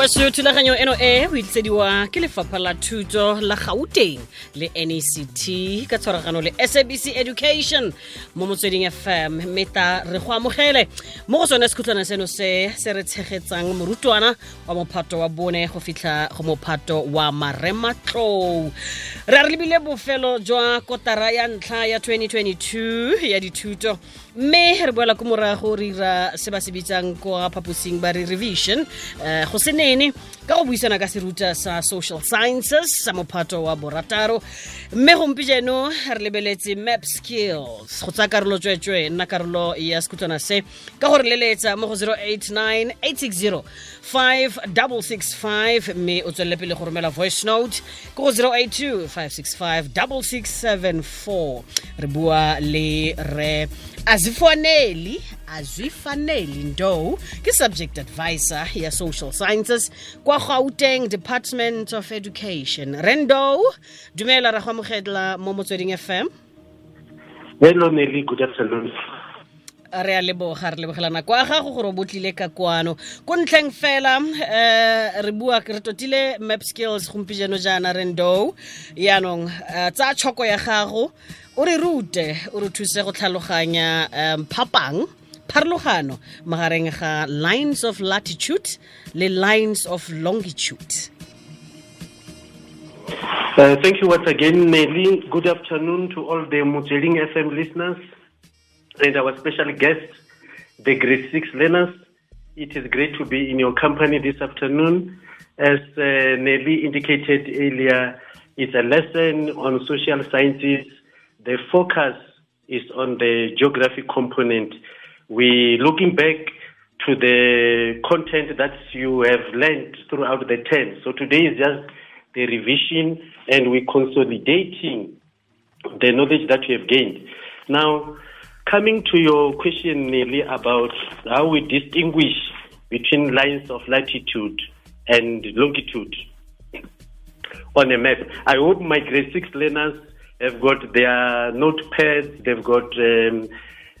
waso thulaganyo eno e o ke lefapha la thuto la gauteng le nect ka tshwaragano le sabc education. Mo motsweding fm meta re go amogele. Mo go sone sekhutlwana seno se se re tshegetsang morutwana wa mophato wa bone go fitlha go mophato wa marematlou. Re a re lebile bofelo jwa kotara ya ntlha ya 2022 ya dithuto mme re boela ko morago re ira se ba se bitsang kwa phaposing ba re revision. Um go se nene ka go buisana ka seruta sa social sciences sa mophato wa borataro mme gompi jeno re lebeletse map skills. Go tsaya karolo tswetswe nna karolo ya sekhutlwana se. Ka gore leletsa mo go 089 860 5665 mme o tswelele pele go romela voice note ke go 082 565 6674 re bua le re azifaneli azifaneli ndo ke subject advisor ya social sciences kwa gauteng department of education. Rendo dumela ra go amogela mo motsweding fm hello nelly. Good afternoon. Re a leboga re lebogelana kwa gago gore o botlile ka kwano. Ko ntlheng fela um re bua re totile map skills gompieno jaana rendo yaanong um tsa tshoko ya gago o re rute o re thuse go tlhaloganya um phapang pharologano magareng ga lines of latitude le lines of longitude Uh, thank you once again, Nelly. Good afternoon to all the Motsweding FM listeners and our special guest, the grade six learners. It is great to be in your company this afternoon. As uh, Nelly indicated earlier, it's a lesson on social sciences. The focus is on the geographic component. We looking back to the content that you have learned throughout the term. So today is just the revision and we're consolidating the knowledge that you have gained. Now, coming to your question, Nelly, about how we distinguish between lines of latitude and longitude on a map. I hope my grade six learners have got their notepads, they've got um,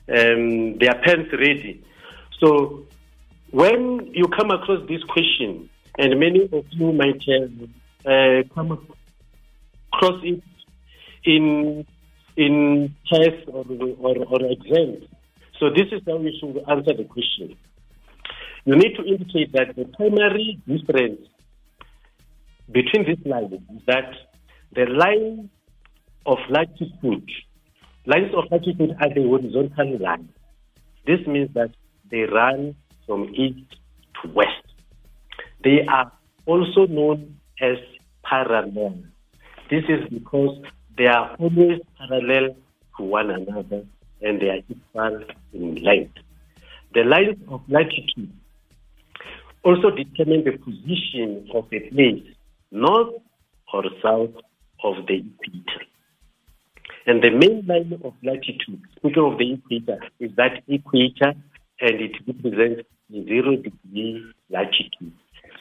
um, their pens ready. So, when you come across this question, and many of you might have uh, come across it in in tests or, or, or exams. So this is how you should answer the question. You need to indicate that the primary difference between these lines is that the line of latitude, lines of latitude are the horizontal lines. This means that they run from east to west. They are also known as parallel. This is because they are always parallel to one another and they are equal in length. The lines of latitude also determine the position of a place north or south of the equator. And the main line of latitude, speaking of the equator, is that equator and it represents zero degree latitude.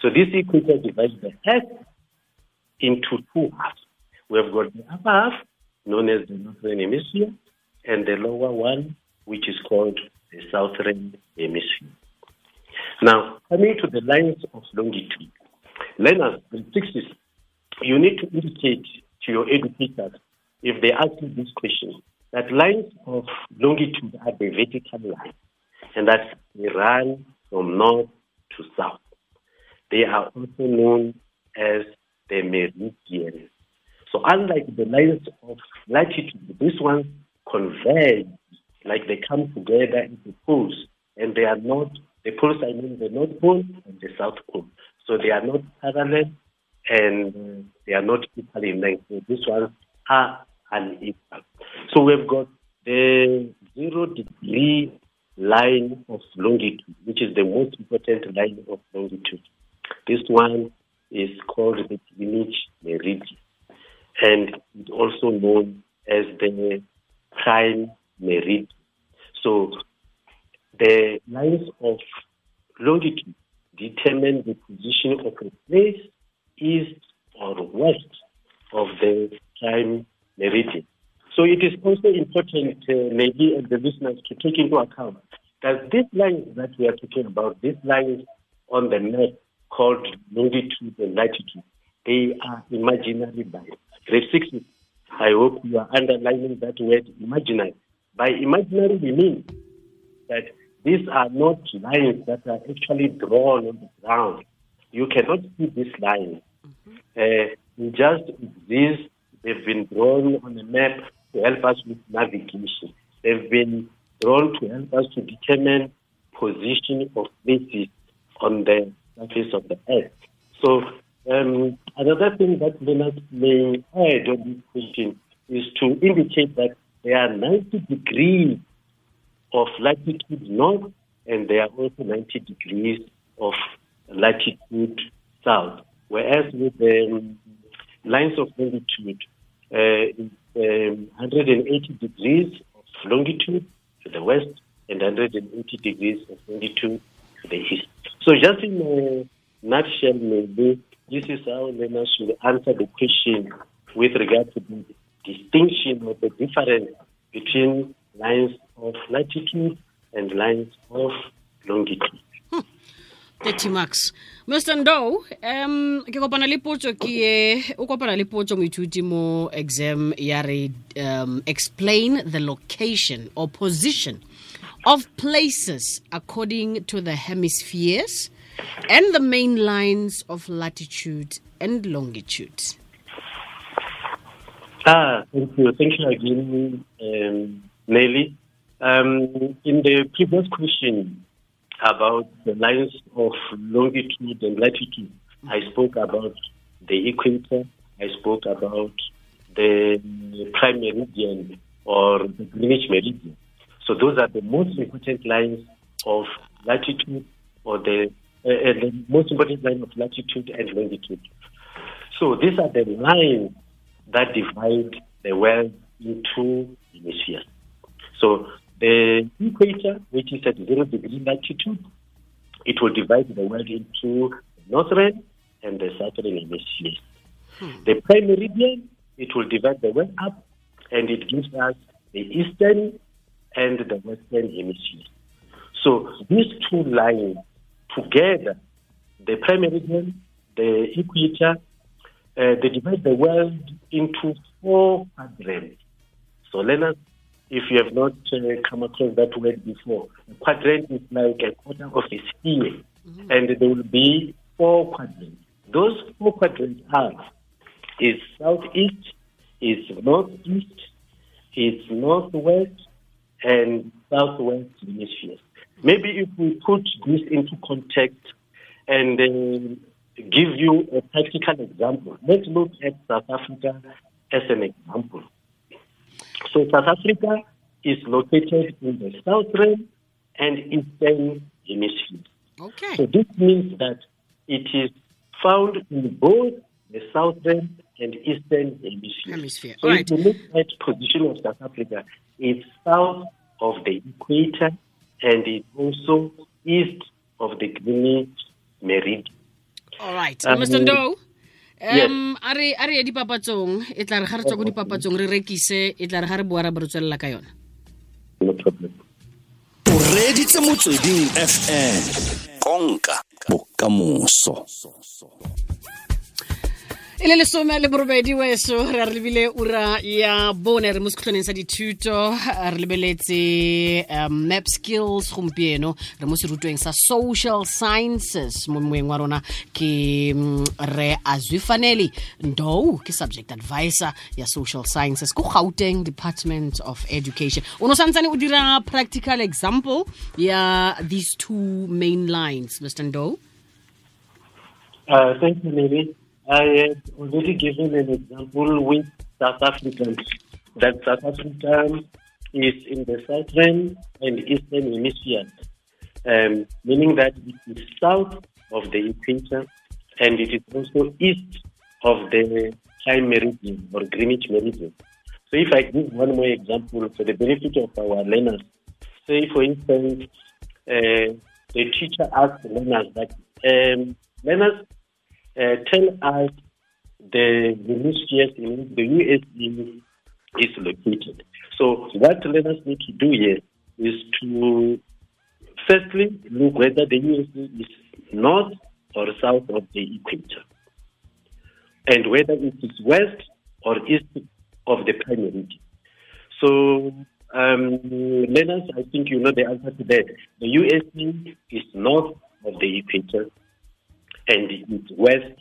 So this equator divides the earth into two halves. We have got the upper half, known as the northern hemisphere, and the lower one, which is called the southern hemisphere. Now, coming to the lines of longitude, learners, the sixes, you need to indicate to your educators if they ask you this question that lines of longitude are the vertical lines, and that they run from north to south. They are also known as the meridians. So unlike the lines of latitude, these ones converge, like they come together into poles, and they are not, the poles I mean the North Pole and the South Pole. So they are not parallel and they are not equal in length. So these ones are unequal. So we've got the zero degree line of longitude, which is the most important line of longitude. This one is called the Greenwich meridian, and it's also known as the prime meridian. So the lines of longitude determine the position of a place east or west of the prime meridian. So it is also important, uh, maybe, as the listeners, to take into account that these lines that we are talking about, these lines on the map called longitude and latitude, they are imaginary. Grade 6, I hope you are underlining that word imaginary. By imaginary, we mean that these are not lines that are actually drawn on the ground. You cannot see these lines. Mm-hmm. Uh, just exist. They've been drawn on a map to help us with navigation. They've been drawn to help us to determine position of places on the surface of the earth. So um, another thing that Leonard may add on this question is to indicate that there are 90 degrees of latitude north and there are also 90 degrees of latitude south. Whereas with the um, lines of longitude, uh, um, 180 degrees of longitude to the west and 180 degrees of longitude to the east. So just in a nutshell, maybe this is how learners should answer the question with regard to the distinction or the difference between lines of latitude and lines of longitude. 30 marks. Mr. Ndou um ke kopana le potso ke e o kopana le potso moithuti mo exam ya re um, explain the location or position of places according to the hemispheres and the main lines of latitude and longitude. Ah thank you. Thank you again um, Nelly. Um, in the previous question about the lines of longitude and latitude. I spoke about the equator. I spoke about the prime meridian or the Greenwich meridian. So those are the most important lines of latitude or the, uh, uh the most important line of latitude and longitude. So these are the lines that divide the world into hemispheres. So the equator, which is at zero degree latitude, it will divide the world into the northern and the southern hemisphere. Hmm. The prime meridian, it will divide the world up and it gives us the eastern and the western hemisphere. So these two lines together, the prime meridian, the equator, uh, they divide the world into four quadrants. So let us if you have not uh, come across that word before. A quadrant is like a quarter of a sphere, mm-hmm. and there will be four quadrants. Those four quadrants are is southeast, is northeast, is northwest, and southwest hemispheres. Maybe if we put this into context and uh, give you a practical example, let's look at South Africa as an example. So South Africa is located in the southern and eastern hemisphere. Okay. So this means that it is found in both the southern and eastern hemisphere. hemisphere. So All if you look at position of South Africa, it's south of the equator and it's also east of the Greenwich meridian. All right. Um, Mr. Ndou, um a re a re ye dipapatsong e tla re ga re tswa ko dipapatsong re rekise e tla re ga re boa ra re tswelela ka yona. O reditse motsweding fm konka bokamoso e le lesome le borobedi weso re a re lebile ura ya bone re mo sekhutlhwaneng sa dithuto. Re lebeletse um, map skills gompieno. Re mo serutweng sa social sciences mo moeng wa rona. Ke re re azwifaneli ndo ke subject advisor ya social sciences ko gauteng department of education. O ne o santsane o dira practical example ya these two main lines mr ndo Uh, thank you. I had already given an example with South Africa, that South Africa is in the southern and eastern hemisphere, um, meaning that it is south of the equator and it is also east of the prime meridian or Greenwich meridian. So if I give one more example for the benefit of our learners, say for instance, uh, the teacher asked learners that, um, learners, tell us the hemispheres in the USA is located. So what learners need to do here is to firstly look whether the USA is north or south of the equator, and whether it is west or east of the prime meridian. So um, learners, I think you know the answer to that. The USE is north of the equator and it is west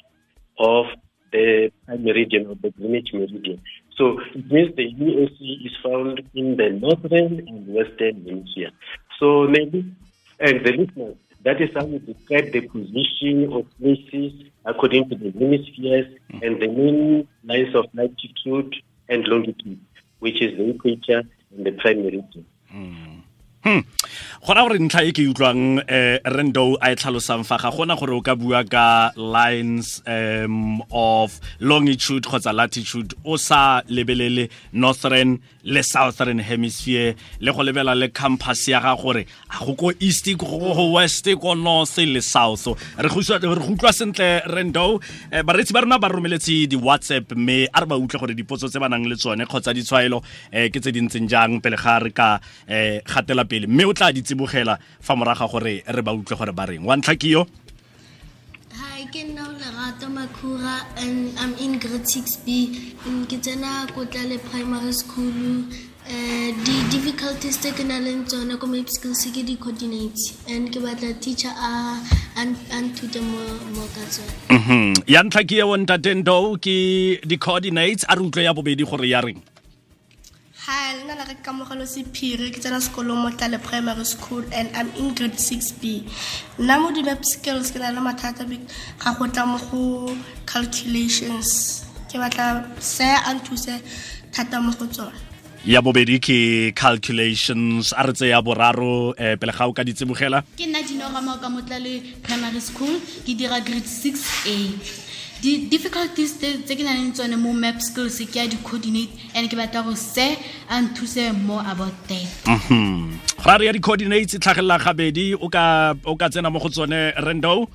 of the meridian of the Greenwich meridian. So it means the USA is found in the northern and western hemisphere. So maybe, and the listeners, that is how we describe the position of places according to the hemispheres mm. and the main lines of latitude and longitude, which is the equator and the prime meridian. Mm. Hmm. gona gore ntlha e ke utlwang um rendo a e tlhalosang fa ga gona gore o ka bua ka lines um of longitude kgotsa latitude. O sa lebelele northern le southern hemisphere le go lebela le campus ya ga gore a go ko east go go west ko north le south. Re go utlwa sentle rendo um baretsi ba rona ba romeletse di-whatsapp mme a re ba utlwe gore dipotso tse ba nang le tsone kgotsa ditshwaelo um ke tse di ntseng jang pele ga re ka um gatela pele mme o tla di tsibogela fa moraga gore re ba utlwe gore ba reng wa ntlha ke yo Hi, ke nna o Lerato Makhura and I'm in grade 6B. Ke tsena ko Tlale Primary School. Uh, di difficulties tse ke na leng tsone ko mape skills ke di-coordinates and ke batla teacher a nthute mo ka tsone mhm. ya ntlha ke eo ntatendo ke di-coordinates a re utlwe ya bobedi gore ya reng Hi, lena la re kamogelo sephiri ke tsena sekolo mo tlale primary school and I'm in grade 6B. Nna mo di-map skills ke na le mathata ga go tla mo go calculations. Ke batla se a nthuse thata mo go tsone. ya bobedi ke calculations a re tse ya boraro um pele ga o ka ditsibogela ke nna dinorama ka mo tlale primary school ke dira grade 6a di-difficulties tse ke nang tsone mo map skills ke ya di-coordinate and ke batla go se a nthuse more about that mhm. go re ya di-coordinates e tlhagelela gabedi o ka tsena mo go tsone rendo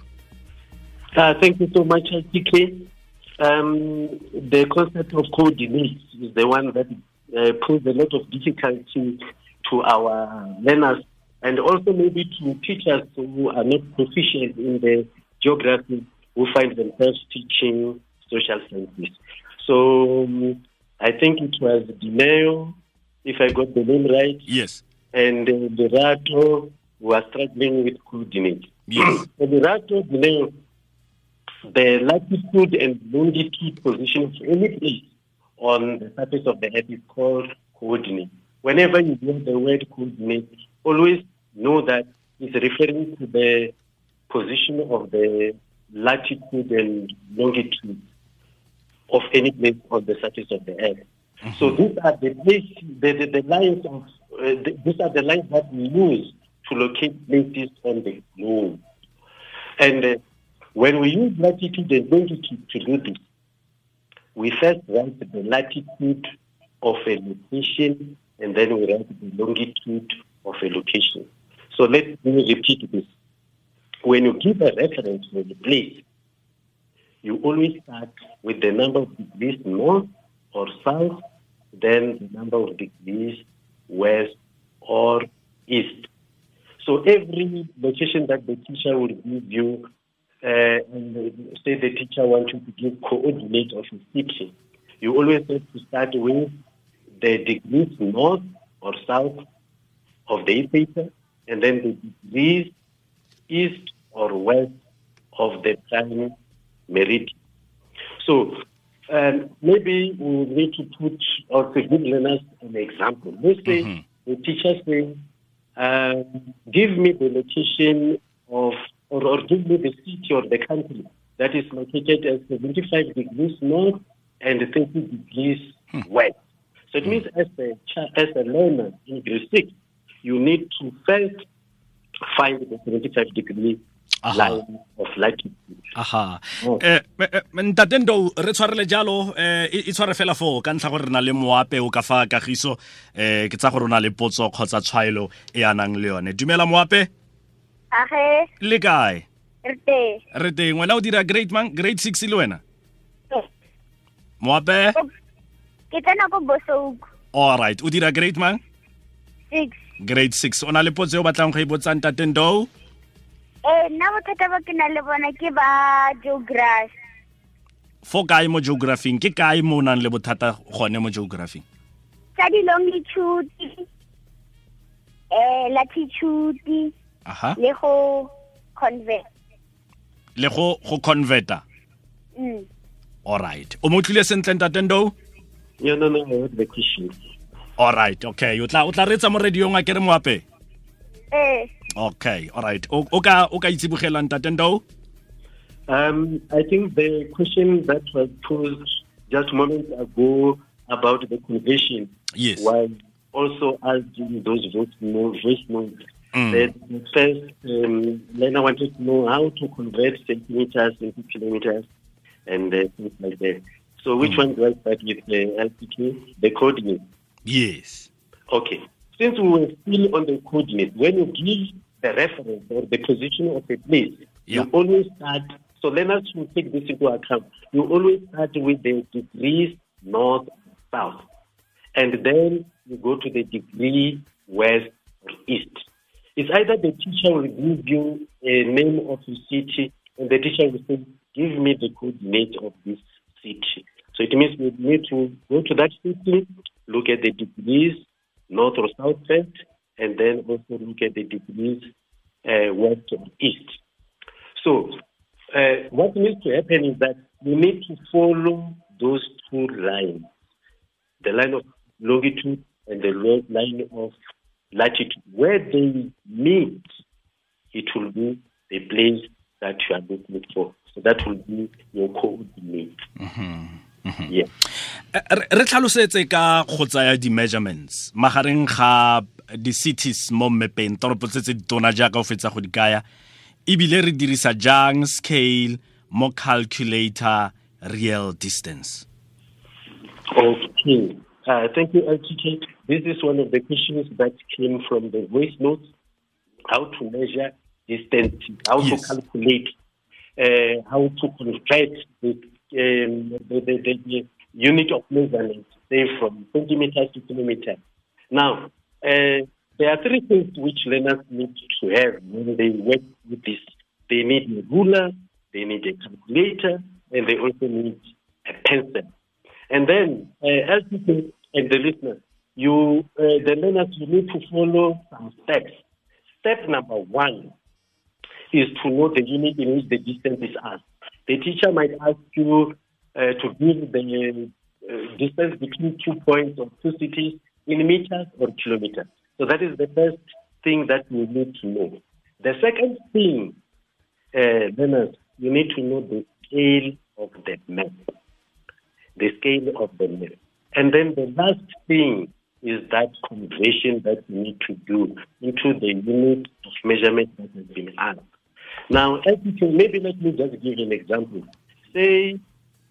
uh, thank you so much TK. Um, the concept of coordinates is the one that uh, poses a lot of difficulty to our learners and also maybe to teachers who are not proficient in the geography who find themselves teaching social sciences. So um, I think it was Dineo, if I got the name right. Yes. And uh, Derato who are struggling with coordinate. Yes. so Derato, Dineo, the latitude and longitude position of any place on the surface of the earth is called coordinate. Whenever you hear the word coordinate, always know that it's referring to the position of the latitude and longitude of any place on the surface of the earth. Mm-hmm. So these are the places, the, the, the lines of, uh, the, these are the lines that we use to locate places on the globe. And uh, when we use latitude and longitude to do this, we first write the latitude of a location and then we write the longitude of a location. So let me repeat this when you give a reference for the place, you always start with the number of degrees north or south, then the number of degrees west or east. So every location that the teacher will give you, uh, say the teacher wants you to give coordinates of city, you always have to start with the degrees north or south of the equator, and then the degrees east or west of the prime meridian. So um, maybe we need to put or to give learners an example. Let's mm-hmm. the teachers says, um, give me the location of, or, or give me the city or the country that is located at 75 degrees north and 30 degrees hmm. west. So it hmm. means as a, as a learner in grade 6, you need to first find the 75 degree line of aha. oh. eh, eh ntate ndo re tshwarele jalo um e tshware fela foo ka ntlha gore re na le moape o ka fa kagiso um ke tsa gore o na le potso kgotsa tshwaelo e anang le yone. Dumela moape? Age? Le kae? Re teng. Re teng. Wena o dira grade mang? Grade six le wena? Moape? Ke tsena ko bosouku alright o dira grade mang? Six. Grade six. O na le potso e o batlang go e botsang tatendo ee nna bothata ba ke na le bona ke ba geography. Fo kae mo geographing? Ke kae mo o nang le bothata gone mo geographing? Tsa di-longitude um latitude aha. le go convert le go go converta? mm. alright o mo tlile sentle tatendo Yeah, no, no, I the question. alright okay. O tla o tla retsa mo radiong a ke re moape? Ee okay alright o o ka o ka itsibogelang tatendo Um, I think the question that was posed just moments ago about the conversion Yes. was also asked in those voice notes. Voice notes. Mm. The first, um, Lena wanted to know how to convert centimeters into kilometers and uh, things like that. So, which one do I start with? The LPK, the coordinate. yes Okay. Since we were still on the coordinate, when you give the reference or the position of a place, Yeah. you always start. So learners should take this into account. You always start with the degrees north south, and then you go to the degree west or east. It's either the teacher will give you a name of a city, and the teacher will say, "Give me the coordinate of this city." So it means we need to go to that city, look at the degrees north or south first, and then also look at the degrees uh, west or east. So uh, what needs to happen is that we need to follow those two lines, the line of longitude and the line of latitude. Where they meet, it will be the place that you are looking for. So that will be your coordinate. Yeah. Eh, re re tlhalosetse ka go tsaya di-measurements magareng ga di-cities mo mmepeng toropo tse tse di tona jaaka o fetsa go di kaya ebile re dirisa jang scale mo calculator real distance Okay. Uh, thank you, LTK. This is one of the questions that came from the voice notes. How to measure distance, how Yes. to calculate, uh, how to convert the, um, the, the, the, the unit of measurement, say from centimeters to kilometers. Now, uh, there are three things which learners need to have when they work with this. They need a ruler, they need a calculator, and they also need a pencil. And then, uh, LTK and the listeners, you, uh, the learners, you need to follow some steps. Step number one is to know the unit in which the distance is asked. The teacher might ask you uh, to give the uh, distance between two points or two cities in meters or kilometers. So that is the first thing that you need to know. The second thing, uh, you need to know the scale of the map the scale of the map. And then the last thing is that conversion that you need to do into the unit of measurement that has been asked. Now, maybe let me just give an example. Say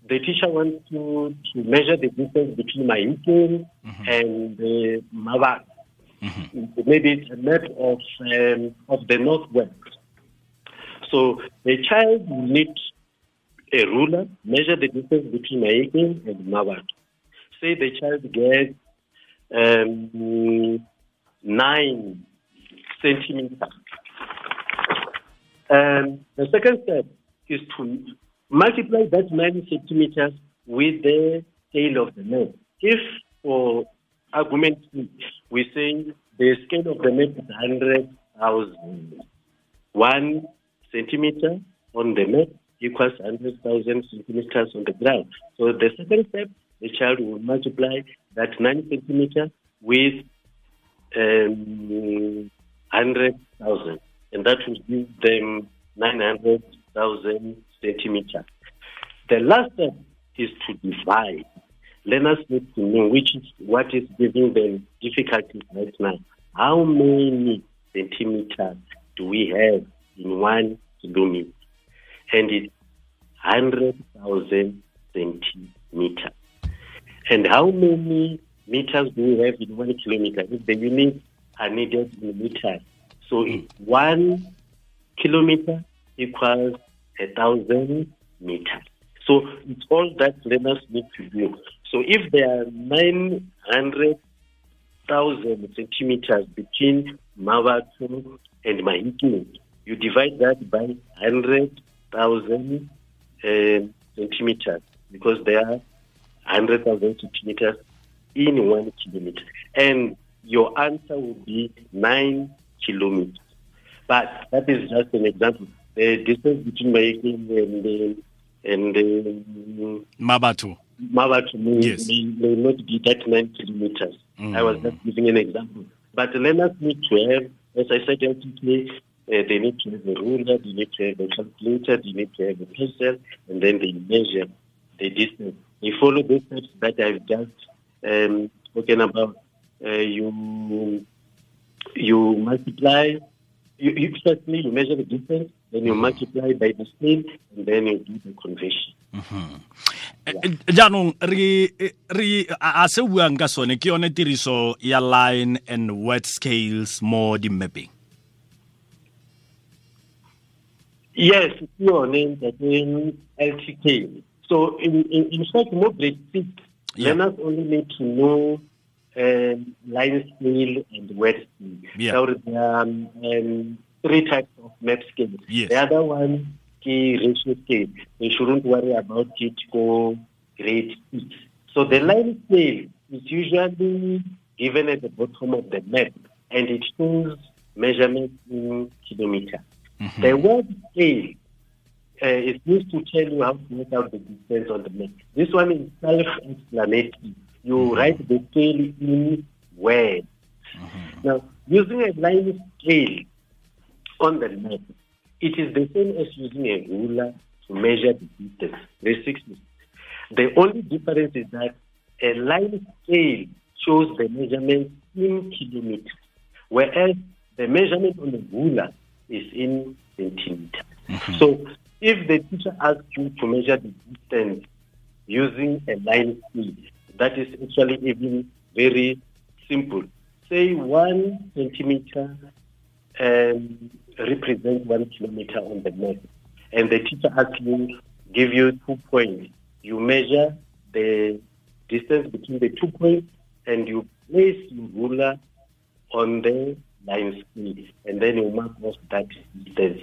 the teacher wants you to measure the distance between Mahikeng and uh, Mavak. Maybe it's a map of, um, of the northwest. So the child needs a ruler, measure the distance between my Mahikeng and Mavak. Say the child gets um, nine centimeters. And the second step is to multiply that nine centimeters with the scale of the map. If, for argument's sake, we say the scale of the map is 100,000, one centimeter on the map equals 100,000 centimeters on the ground. So the second step, the child will multiply that 9 centimeter with um, 100,000, and that will give them 900,000 centimeters. The last step is to divide. Learners need to know which is what is giving them difficulties right now. How many centimeters do we have in one kilometer? and it's 100,000 centimeters. And how many meters do we have in one kilometer? If the units are needed in meters. So one kilometer equals a thousand meters. So it's all that learners need to do. So if there are 900,000 centimeters between Mmabatho and Mahikeng, you divide that by 100,000 uh, centimeters because there are 100,000 centimeters in one kilometer. And your answer will be 9 kilometers. But that is just an example. The distance between Mahikeng and, uh, and uh, Mmabatho. Mmabatho may, Yes. may, may not be that 9 kilometers. I was just giving an example. But learners need to have, as I said, LTK, uh, they need to have a ruler, they need to have a calculator, they need to have a pencil, and then they measure the distance. You follow the steps that I've just um, spoken about. Uh, you you multiply, you, you firstly you measure the distance, then you multiply by the scale, and then you do the conversion. Eh, jaanong re re a se buang ka sone ke yone tiriso ya line and word scales mo di-mapping Yes, name that in LTK. So in, in, in fact, more grade six, Yeah. learners only need to know um, line scale and word scale. Yeah. So um, um, three types of map scales. Yes. The other one is ratio scale. You shouldn't worry about it grade six. So the line scale is usually given at the bottom of the map and it shows measurements in kilometers. Mm-hmm. The word scale uh, is used to tell you how to make out the distance on the map. This one is self-explanatory. You mm-hmm. write the scale in words. Mm-hmm. Now, using a line scale on the map, it is the same as using a ruler to measure the distance. The six distance. The only difference is that a line scale shows the measurement in kilometers, whereas the measurement on the ruler is in centimeters. Mm-hmm. So if the teacher asks you to measure the distance using a line scale, that is actually even very simple. Say one centimeter um, represents one kilometer on the map, and the teacher asks you, give you two points. You measure the distance between the two points, and you place your ruler on the line scale, and then you mark off that distance.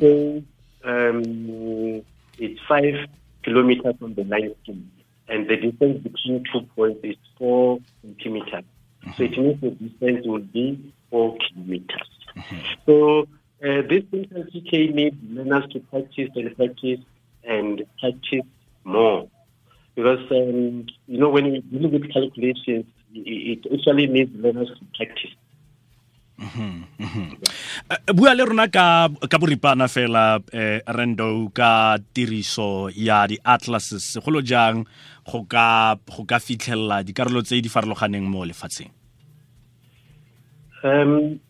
So um, it's five kilometers on the line scale, and the distance between two points is four centimeters. So it means the distance will be four kilometers. So uh, this TK needs learners to practice and practice and practice more. Because, um, you know, when you deal with calculations, it, actually needs learners to practice. Eh, bua le rona ka ka boripana fela eh, rendo ka tiriso ya di-atlases segolo jang go ka go ka fitlhelela dikarolo tse di farologaneng mo lefatsheng Um,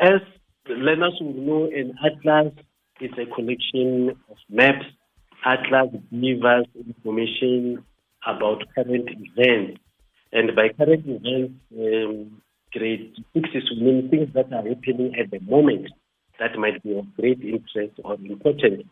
as learners will know, an atlas is a collection of maps. Atlas gives us information about current events. And by current events, um, grade mean things that are happening at the moment that might be of great interest or importance.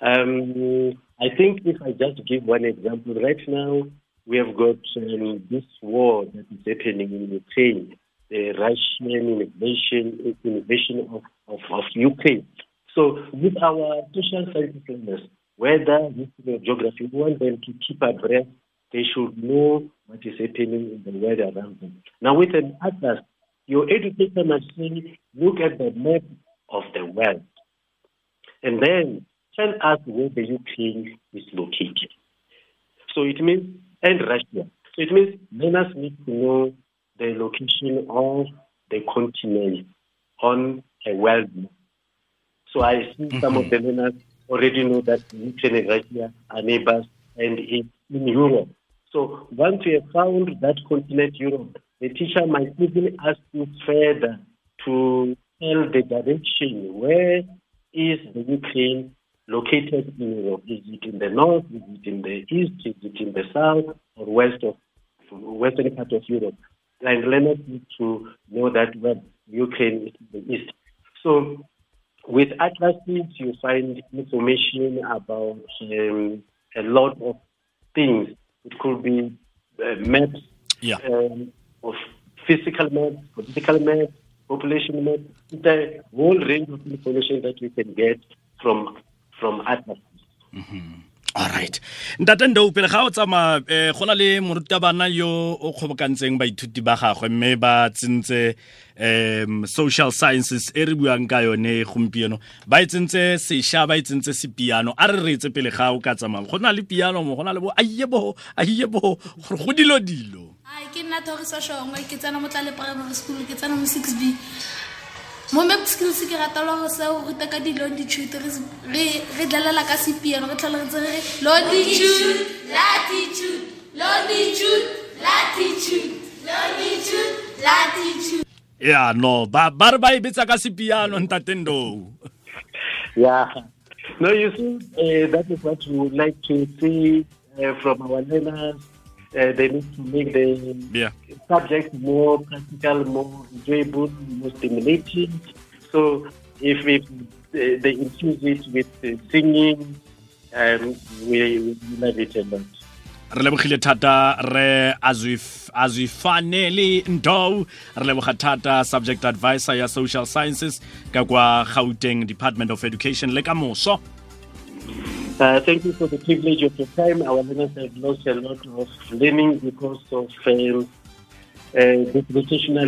Um, I think if I just give one example, right now we have got um, this war that is happening in Ukraine, the Russian invasion, invasion of, of, of Ukraine. So with our social science learners, whether history or geography, we want them to keep abreast. They should know what is happening in the world around them. Now with an atlas, your educator must say, look at the map of the world and then tell us where the Ukraine is located. So it means, and Russia. So it means learners need to know the location of the continent on a world map. So I see mm-hmm. some of the learners already know that Ukraine and Russia are neighbors and it's in Europe. So once you have found that continent, Europe, the teacher might even ask you further to tell the direction. Where is the Ukraine located in Europe? Is it in the north? Is it in the east? Is it in the south or west of western part of Europe? And learners need to know that well, Ukraine is in the east. So with atlases, you find information about um, a lot of things. It could be uh, maps Yeah. um, of physical maps, political maps, population maps. It's a whole range of information that we can get from from atlases. Alright ntate ndou pele ga o tsamaya um go na le morutabana yo o kgobokantseng baithuti ba gagwe mme ba tsentse um social sciences e re buang ka yone gompieno. Ba e tsentse sešwa ba e tsentse sepiano a re reetse pele ga o ka tsamaya. Go na le piano mo go na le bo aiye bo aiye bo gore go dilo dilo. Ke nna thoriso shongwe ke tsena mo tlale primary school ke tsena mo six b mo map skills ke rata le go se o ruta ka di-longitude re- re re dlalela ka sepiano re tlhole re tse re re longitude latitude longitude latitude longitude latitude ya no ba ba re ba e betsa ka sepiano ntate ndou Yeah. No, you see, uh, that is what we would like to see uh, from our learners. Uh, they need to make the yeah subject more practical, more enjoyable, more stimulating. So if, if uh, they infuse it with uh, singing, um, we, we love it a lot. re lebogile thata re azwif- azwifane le ndou re leboga thata subject advisor ya social sciences ka kwa gauteng department of education le ka moso Uh, thank you for the privilege of your time. Our learners have lost a lot of learning because of um, uh,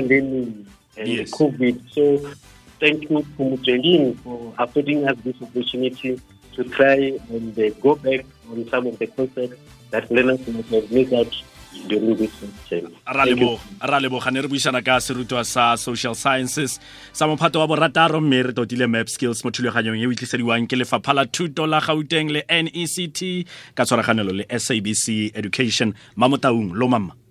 learning and Yes. COVID. So thank you, to Kumutelin, for affording us this opportunity to try and uh, go back on some of the concepts that learners might have missed out ra lebogane re buisana ka serutwa sa social sciences sa mophato wa borataro mme re totile map skills mo thulaganyong e o itlisediwang ke lefapha la thuto la gauteng le nect ka tshwaraganelo le sabc education mamotaung lo mama